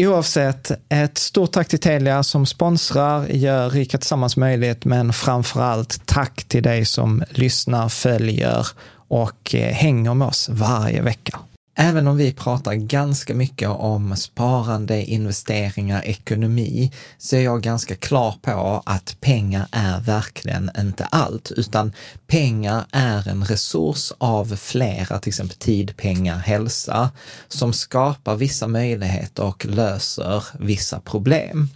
Oavsett, ett stort tack till Telia som sponsrar, gör Rika Tillsammans möjligt, men framför allt tack till dig som lyssnar, följer och eh, hänger med oss varje vecka. Även om vi pratar ganska mycket om sparande, investeringar, ekonomi, så är jag ganska klar på att pengar är verkligen inte allt, utan pengar är en resurs av flera, till exempel tid, pengar, hälsa, som skapar vissa möjligheter och löser vissa problem.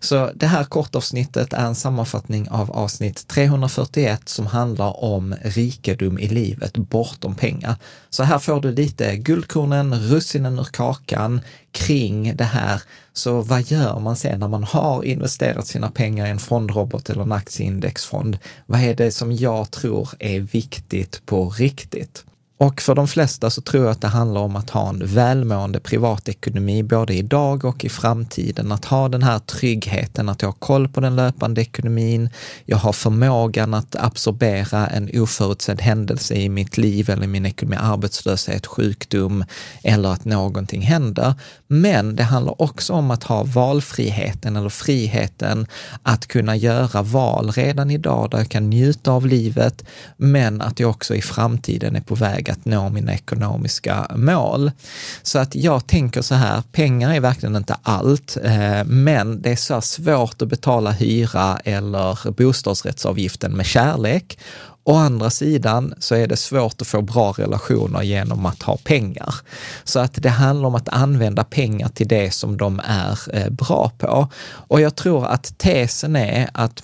Så det här kortavsnittet är en sammanfattning av avsnitt 341 som handlar om rikedom i livet bortom pengar. Så här får du lite guldkornen, russinen ur kakan kring det här. Så vad gör man sen när man har investerat sina pengar i en fondrobot eller en aktieindexfond? Vad är det som jag tror är viktigt på riktigt? Och för de flesta så tror jag att det handlar om att ha en välmående privatekonomi både idag och i framtiden. Att ha den här tryggheten, att jag har koll på den löpande ekonomin. Jag har förmågan att absorbera en oförutsedd händelse i mitt liv eller i min ekonomi, arbetslöshet, sjukdom eller att någonting händer. Men det handlar också om att ha valfriheten eller friheten att kunna göra val redan idag där jag kan njuta av livet, men att jag också i framtiden är på väg att nå mina ekonomiska mål. Så att jag tänker så här, pengar är verkligen inte allt, eh, men det är så svårt att betala hyra eller bostadsrättsavgiften med kärlek. Å andra sidan så är det svårt att få bra relationer genom att ha pengar. Så att det handlar om att använda pengar till det som de är eh, bra på. Och jag tror att tesen är att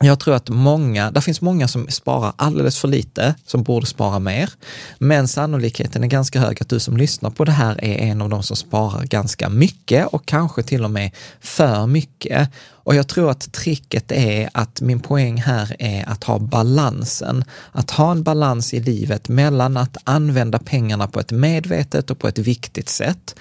jag tror att många, det finns många som sparar alldeles för lite, som borde spara mer. Men sannolikheten är ganska hög att du som lyssnar på det här är en av de som sparar ganska mycket och kanske till och med för mycket. Och jag tror att tricket är att min poäng här är att ha balansen. Att ha en balans i livet mellan att använda pengarna på ett medvetet och på ett viktigt sätt.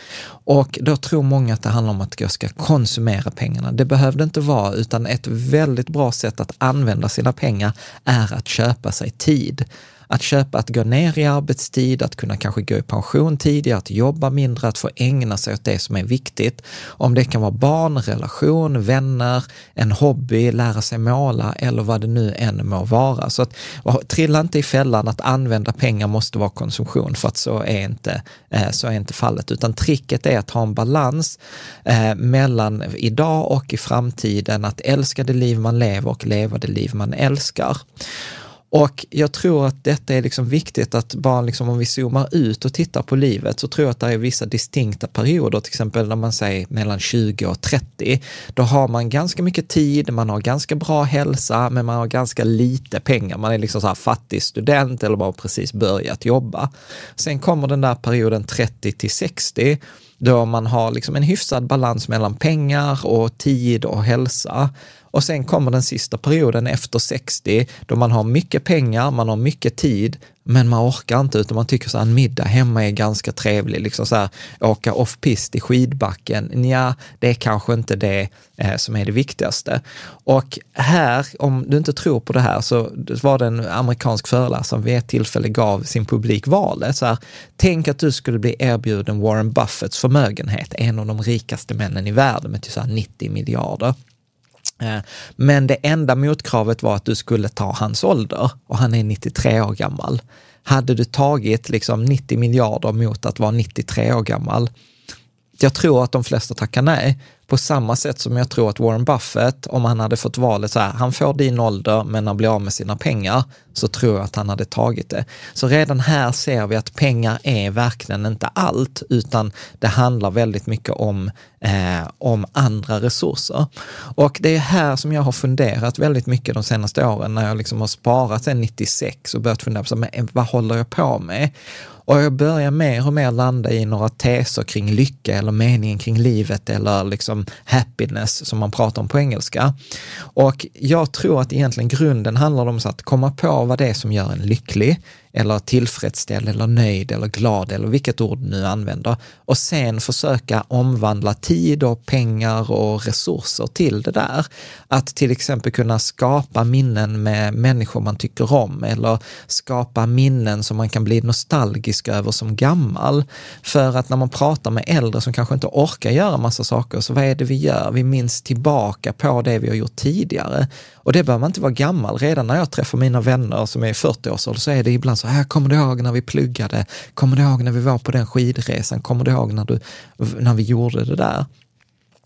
Och då tror många att det handlar om att jag ska konsumera pengarna. Det behöver det inte vara, utan ett väldigt bra sätt att använda sina pengar är att köpa sig tid att köpa att gå ner i arbetstid, att kunna kanske gå i pension tidigare, att jobba mindre, att få ägna sig åt det som är viktigt. Om det kan vara barn, relation, vänner, en hobby, lära sig måla eller vad det nu än må vara. Så att, trilla inte i fällan att använda pengar måste vara konsumtion, för att så är inte, eh, så är inte fallet, utan tricket är att ha en balans eh, mellan idag och i framtiden, att älska det liv man lever och leva det liv man älskar. Och jag tror att detta är liksom viktigt att bara liksom om vi zoomar ut och tittar på livet så tror jag att det är vissa distinkta perioder, till exempel när man säger mellan 20 och 30. Då har man ganska mycket tid, man har ganska bra hälsa, men man har ganska lite pengar. Man är liksom så här fattig student eller bara precis börjat jobba. Sen kommer den där perioden 30 till 60 då man har liksom en hyfsad balans mellan pengar och tid och hälsa. Och sen kommer den sista perioden efter 60, då man har mycket pengar, man har mycket tid, men man orkar inte, utan man tycker så här, en middag hemma är ganska trevlig, liksom så här, åka off-pist i skidbacken, ja, det är kanske inte det eh, som är det viktigaste. Och här, om du inte tror på det här, så var det en amerikansk föreläsare som vid ett tillfälle gav sin publik valet, så här, tänk att du skulle bli erbjuden Warren Buffetts förmögenhet, en av de rikaste männen i världen med typ 90 miljarder. Eh, men det enda motkravet var att du skulle ta hans ålder och han är 93 år gammal. Hade du tagit liksom 90 miljarder mot att vara 93 år gammal, jag tror att de flesta tackar nej. På samma sätt som jag tror att Warren Buffett, om han hade fått valet så här, han får din ålder men han blir av med sina pengar, så tror jag att han hade tagit det. Så redan här ser vi att pengar är verkligen inte allt, utan det handlar väldigt mycket om, eh, om andra resurser. Och det är här som jag har funderat väldigt mycket de senaste åren, när jag liksom har sparat sedan 96 och börjat fundera på, men eh, vad håller jag på med? Och jag börjar mer och mer landa i några teser kring lycka eller meningen kring livet eller liksom happiness som man pratar om på engelska. Och jag tror att egentligen grunden handlar om att komma på vad det är som gör en lycklig eller tillfredsställd eller nöjd eller glad eller vilket ord du nu använder. Och sen försöka omvandla tid och pengar och resurser till det där. Att till exempel kunna skapa minnen med människor man tycker om eller skapa minnen som man kan bli nostalgisk över som gammal. För att när man pratar med äldre som kanske inte orkar göra massa saker, så vad är det vi gör? Vi minns tillbaka på det vi har gjort tidigare. Och det behöver man inte vara gammal. Redan när jag träffar mina vänner som är i 40-årsåldern så är det ibland så här, kommer du ihåg när vi pluggade? Kommer du ihåg när vi var på den skidresan? Kommer du ihåg när, du, när vi gjorde det där?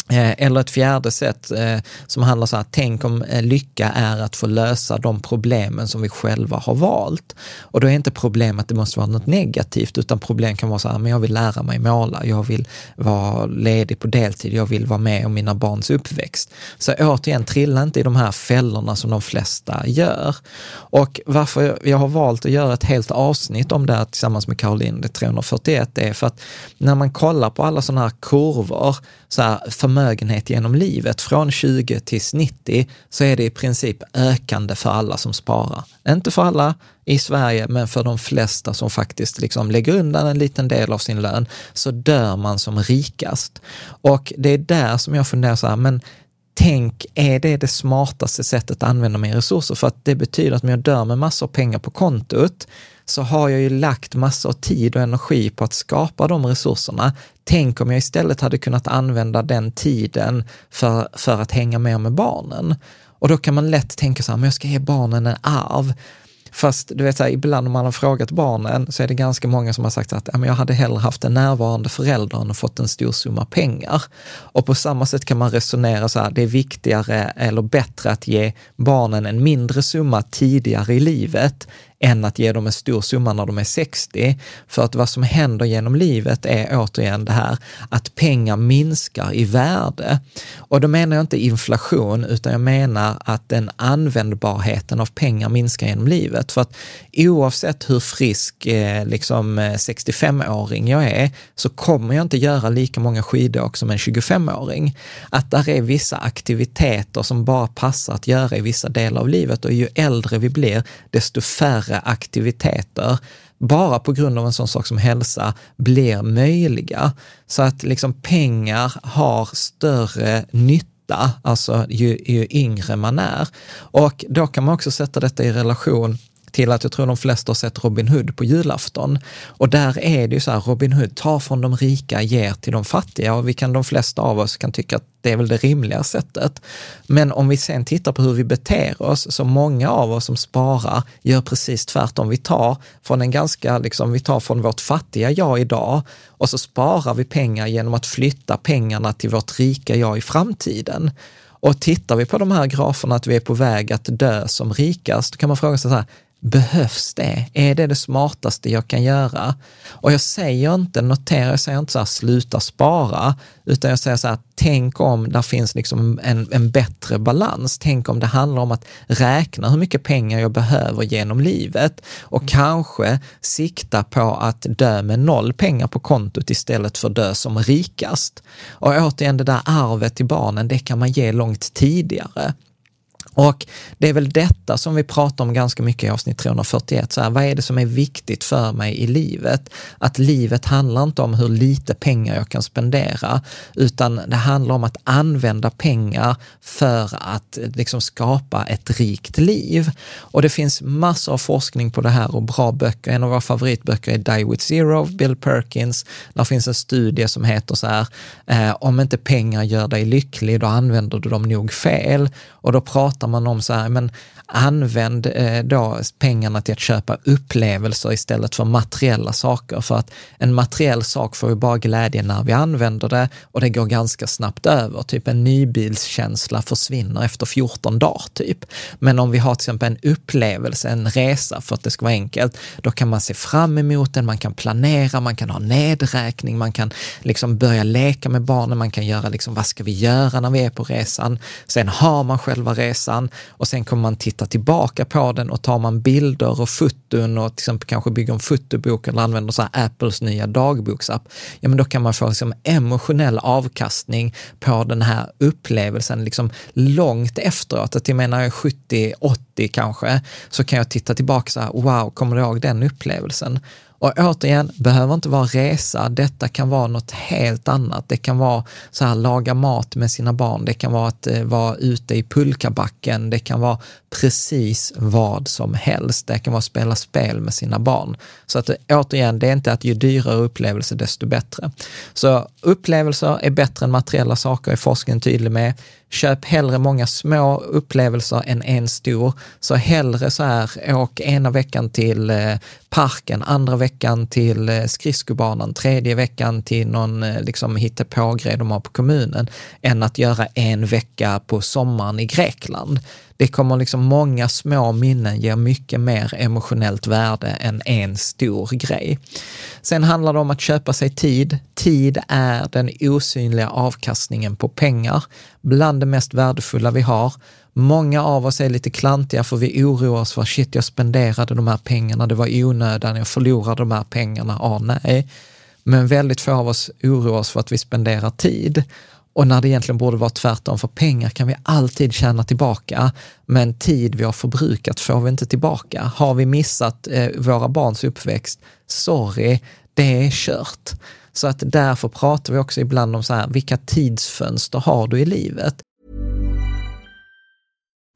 Eh, eller ett fjärde sätt eh, som handlar så här, tänk om eh, lycka är att få lösa de problemen som vi själva har valt. Och då är inte problemet att det måste vara något negativt, utan problem kan vara så här, men jag vill lära mig måla, jag vill vara ledig på deltid, jag vill vara med om mina barns uppväxt. Så återigen, trilla inte i de här fällorna som de flesta gör. Och varför jag har valt att göra ett helt avsnitt om det här tillsammans med Caroline, det 341, är för att när man kollar på alla sådana här kurvor, så här, förmögenhet genom livet, från 20 till 90, så är det i princip ökande för alla som sparar. Inte för alla i Sverige, men för de flesta som faktiskt liksom lägger undan en liten del av sin lön, så dör man som rikast. Och det är där som jag funderar så här, men tänk, är det det smartaste sättet att använda mina resurser? För att det betyder att om jag dör med massor av pengar på kontot, så har jag ju lagt massor av tid och energi på att skapa de resurserna. Tänk om jag istället hade kunnat använda den tiden för, för att hänga med med barnen. Och då kan man lätt tänka så här, men jag ska ge barnen en arv. Fast du vet, så här, ibland om man har frågat barnen så är det ganska många som har sagt att jag hade hellre haft en närvarande förälder än fått en stor summa pengar. Och på samma sätt kan man resonera så här, det är viktigare eller bättre att ge barnen en mindre summa tidigare i livet än att ge dem en stor summa när de är 60. För att vad som händer genom livet är återigen det här att pengar minskar i värde. Och då menar jag inte inflation, utan jag menar att den användbarheten av pengar minskar genom livet. För att oavsett hur frisk eh, liksom eh, 65-åring jag är, så kommer jag inte göra lika många skidåk som en 25-åring. Att där är vissa aktiviteter som bara passar att göra i vissa delar av livet och ju äldre vi blir, desto färre färre aktiviteter bara på grund av en sån sak som hälsa blir möjliga. Så att liksom pengar har större nytta alltså ju, ju yngre man är. Och då kan man också sätta detta i relation till att jag tror de flesta har sett Robin Hood på julafton. Och där är det ju så här, Robin Hood tar från de rika, ger till de fattiga och vi kan, de flesta av oss kan tycka att det är väl det rimliga sättet. Men om vi sen tittar på hur vi beter oss, så många av oss som sparar gör precis tvärtom. Vi tar från en ganska, liksom, vi tar från vårt fattiga jag idag och så sparar vi pengar genom att flytta pengarna till vårt rika jag i framtiden. Och tittar vi på de här graferna att vi är på väg att dö som rikast, då kan man fråga sig så här, Behövs det? Är det det smartaste jag kan göra? Och jag säger inte, notera, jag säger inte så här, sluta spara, utan jag säger så här, tänk om det finns liksom en, en bättre balans. Tänk om det handlar om att räkna hur mycket pengar jag behöver genom livet och kanske sikta på att dö med noll pengar på kontot istället för dö som rikast. Och återigen, det där arvet till barnen, det kan man ge långt tidigare. Och det är väl detta som vi pratar om ganska mycket i avsnitt 341. Så här, vad är det som är viktigt för mig i livet? Att livet handlar inte om hur lite pengar jag kan spendera, utan det handlar om att använda pengar för att eh, liksom skapa ett rikt liv. Och det finns massor av forskning på det här och bra böcker. En av våra favoritböcker är Die with Zero av Bill Perkins. Där finns en studie som heter så här, eh, om inte pengar gör dig lycklig, då använder du dem nog fel. Och då pratar man om så här, men använd eh, då pengarna till att köpa upplevelser istället för materiella saker. För att en materiell sak får ju bara glädje när vi använder det och det går ganska snabbt över. Typ en nybilskänsla försvinner efter 14 dagar typ. Men om vi har till exempel en upplevelse, en resa för att det ska vara enkelt, då kan man se fram emot den, man kan planera, man kan ha nedräkning, man kan liksom börja leka med barnen, man kan göra liksom, vad ska vi göra när vi är på resan? Sen har man själva resan och sen kommer man titta tillbaka på den och tar man bilder och foton och till exempel kanske bygger en fotobok eller använder så Apples nya dagboksapp, ja men då kan man få liksom emotionell avkastning på den här upplevelsen liksom långt efteråt. Att jag menar 70, 80 kanske, så kan jag titta tillbaka så här, wow, kommer du ihåg den upplevelsen? Och återigen, behöver inte vara resa, detta kan vara något helt annat. Det kan vara så här, laga mat med sina barn, det kan vara att eh, vara ute i pulkabacken, det kan vara precis vad som helst. Det kan vara att spela spel med sina barn. Så att eh, återigen, det är inte att ju dyrare upplevelse, desto bättre. Så upplevelser är bättre än materiella saker, är forskningen tydlig med. Köp hellre många små upplevelser än en stor. Så hellre så här, åk ena veckan till eh, parken, andra veckan till eh, skridskobanan, tredje veckan till någon eh, liksom hittepågrej de har på kommunen, än att göra en vecka på sommaren i Grekland det kommer liksom många små minnen ger mycket mer emotionellt värde än en stor grej. Sen handlar det om att köpa sig tid. Tid är den osynliga avkastningen på pengar, bland det mest värdefulla vi har. Många av oss är lite klantiga för vi oroar oss för shit, jag spenderade de här pengarna, det var onödan, jag förlorade de här pengarna, ah nej. Men väldigt få av oss oroar oss för att vi spenderar tid. Och när det egentligen borde vara tvärtom, för pengar kan vi alltid tjäna tillbaka, men tid vi har förbrukat får vi inte tillbaka. Har vi missat eh, våra barns uppväxt, sorry, det är kört. Så att därför pratar vi också ibland om så här, vilka tidsfönster har du i livet?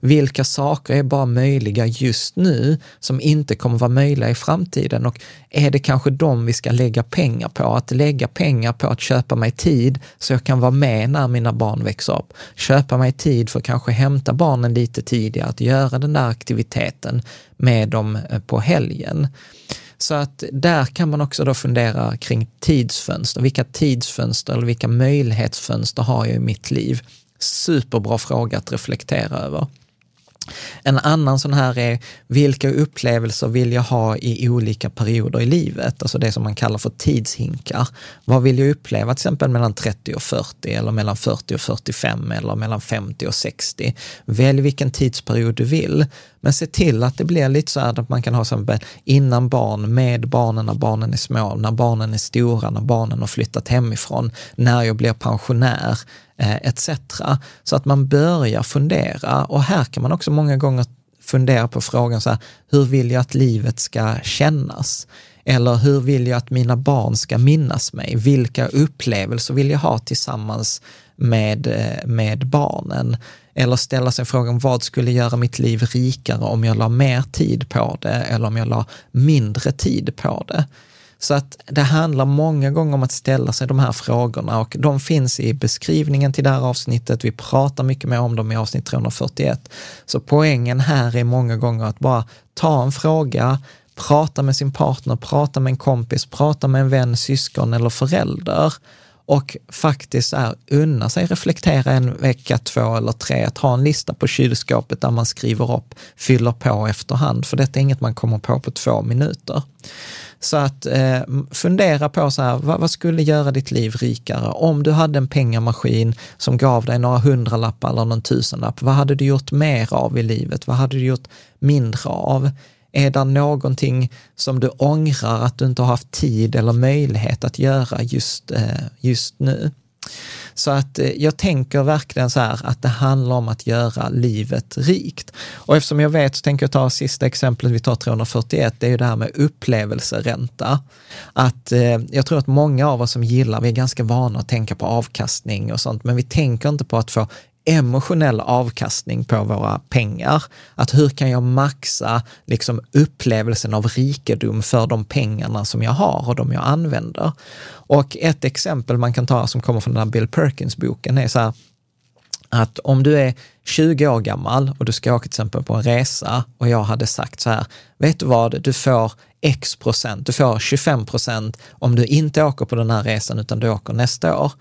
Vilka saker är bara möjliga just nu som inte kommer vara möjliga i framtiden? Och är det kanske de vi ska lägga pengar på? Att lägga pengar på att köpa mig tid så jag kan vara med när mina barn växer upp. Köpa mig tid för att kanske hämta barnen lite tidigare, att göra den där aktiviteten med dem eh, på helgen. Så att där kan man också då fundera kring tidsfönster. Vilka tidsfönster eller vilka möjlighetsfönster har jag i mitt liv? Superbra fråga att reflektera över. En annan sån här är, vilka upplevelser vill jag ha i olika perioder i livet? Alltså det som man kallar för tidshinkar. Vad vill jag uppleva till exempel mellan 30 och 40 eller mellan 40 och 45 eller mellan 50 och 60? Välj vilken tidsperiod du vill, men se till att det blir lite så här att man kan ha exempel innan barn, med barnen när barnen är små, när barnen är stora, när barnen har flyttat hemifrån, när jag blir pensionär, Eh, etc. Så att man börjar fundera och här kan man också många gånger fundera på frågan så här, hur vill jag att livet ska kännas? Eller hur vill jag att mina barn ska minnas mig? Vilka upplevelser vill jag ha tillsammans med, eh, med barnen? Eller ställa sig frågan, vad skulle göra mitt liv rikare om jag la mer tid på det eller om jag la mindre tid på det? Så att det handlar många gånger om att ställa sig de här frågorna och de finns i beskrivningen till det här avsnittet. Vi pratar mycket mer om dem i avsnitt 341. Så poängen här är många gånger att bara ta en fråga, prata med sin partner, prata med en kompis, prata med en vän, syskon eller förälder och faktiskt är, unna sig reflektera en vecka, två eller tre, att ha en lista på kylskåpet där man skriver upp, fyller på efterhand, för detta är inget man kommer på på två minuter. Så att eh, fundera på så här, vad, vad, skulle göra ditt liv rikare? Om du hade en pengamaskin som gav dig några hundralappar eller någon tusenlapp, vad hade du gjort mer av i livet? Vad hade du gjort mindre av? Är det någonting som du ångrar att du inte har haft tid eller möjlighet att göra just, eh, just nu? Så att eh, jag tänker verkligen så här att det handlar om att göra livet rikt. Och eftersom jag vet så tänker jag ta sista exemplet, vi tar 341, det är ju det här med upplevelseränta. Att eh, jag tror att många av oss som gillar, vi är ganska vana att tänka på avkastning och sånt, men vi tänker inte på att få emotionell avkastning på våra pengar. Att hur kan jag maxa liksom upplevelsen av rikedom för de pengarna som jag har och de jag använder? Och ett exempel man kan ta som kommer från den här Bill Perkins-boken är så här, att om du är 20 år gammal och du ska åka till exempel på en resa och jag hade sagt så här, vet du vad, du får x procent, du får 25 procent om du inte åker på den här resan utan du åker nästa år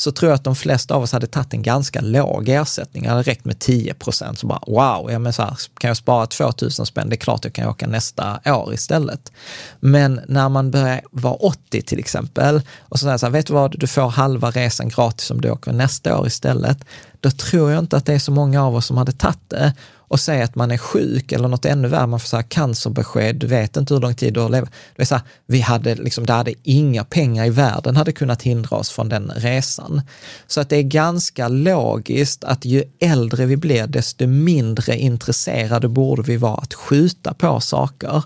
så tror jag att de flesta av oss hade tagit en ganska låg ersättning. Det hade räckt med 10 procent. Så bara wow, ja, men så här, kan jag spara 2000 spänn, det är klart jag kan åka nästa år istället. Men när man börjar vara 80 till exempel och så säger så här, vet du vad, du får halva resan gratis om du åker nästa år istället. Då tror jag inte att det är så många av oss som hade tagit det och säga att man är sjuk eller något ännu värre, man får så här cancerbesked, du vet inte hur lång tid du har levt. Det, är så här, vi hade liksom, det hade inga pengar i världen hade kunnat hindra oss från den resan. Så att det är ganska logiskt att ju äldre vi blir, desto mindre intresserade borde vi vara att skjuta på saker.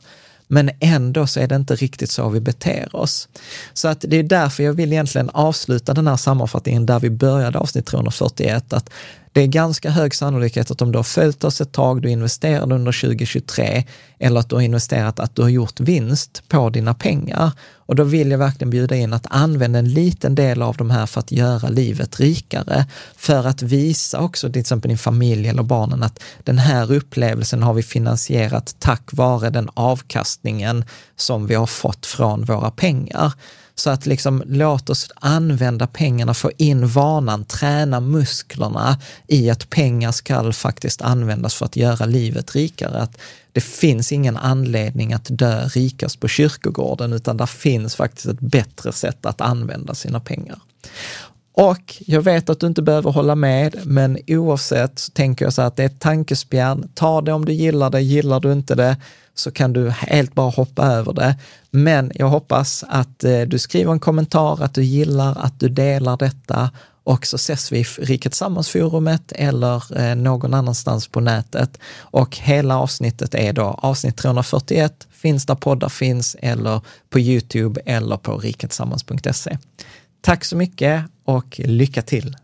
Men ändå så är det inte riktigt så vi beter oss. Så att det är därför jag vill egentligen avsluta den här sammanfattningen där vi började avsnitt 341, att det är ganska hög sannolikhet att om du har följt oss ett tag, du investerade under 2023 eller att du har investerat, att du har gjort vinst på dina pengar. Och då vill jag verkligen bjuda in att använda en liten del av de här för att göra livet rikare. För att visa också till exempel din familj eller barnen att den här upplevelsen har vi finansierat tack vare den avkastningen som vi har fått från våra pengar. Så att liksom låt oss använda pengarna, få in vanan, träna musklerna i att pengar ska faktiskt användas för att göra livet rikare. Att det finns ingen anledning att dö rikast på kyrkogården, utan det finns faktiskt ett bättre sätt att använda sina pengar. Och jag vet att du inte behöver hålla med, men oavsett så tänker jag så här att det är ett tankespjärn. Ta det om du gillar det, gillar du inte det så kan du helt bara hoppa över det. Men jag hoppas att eh, du skriver en kommentar, att du gillar, att du delar detta och så ses vi i Riket Sammansforumet eller eh, någon annanstans på nätet. Och hela avsnittet är då avsnitt 341, finns där poddar finns eller på Youtube eller på riketsammans.se. Tack så mycket och lycka till!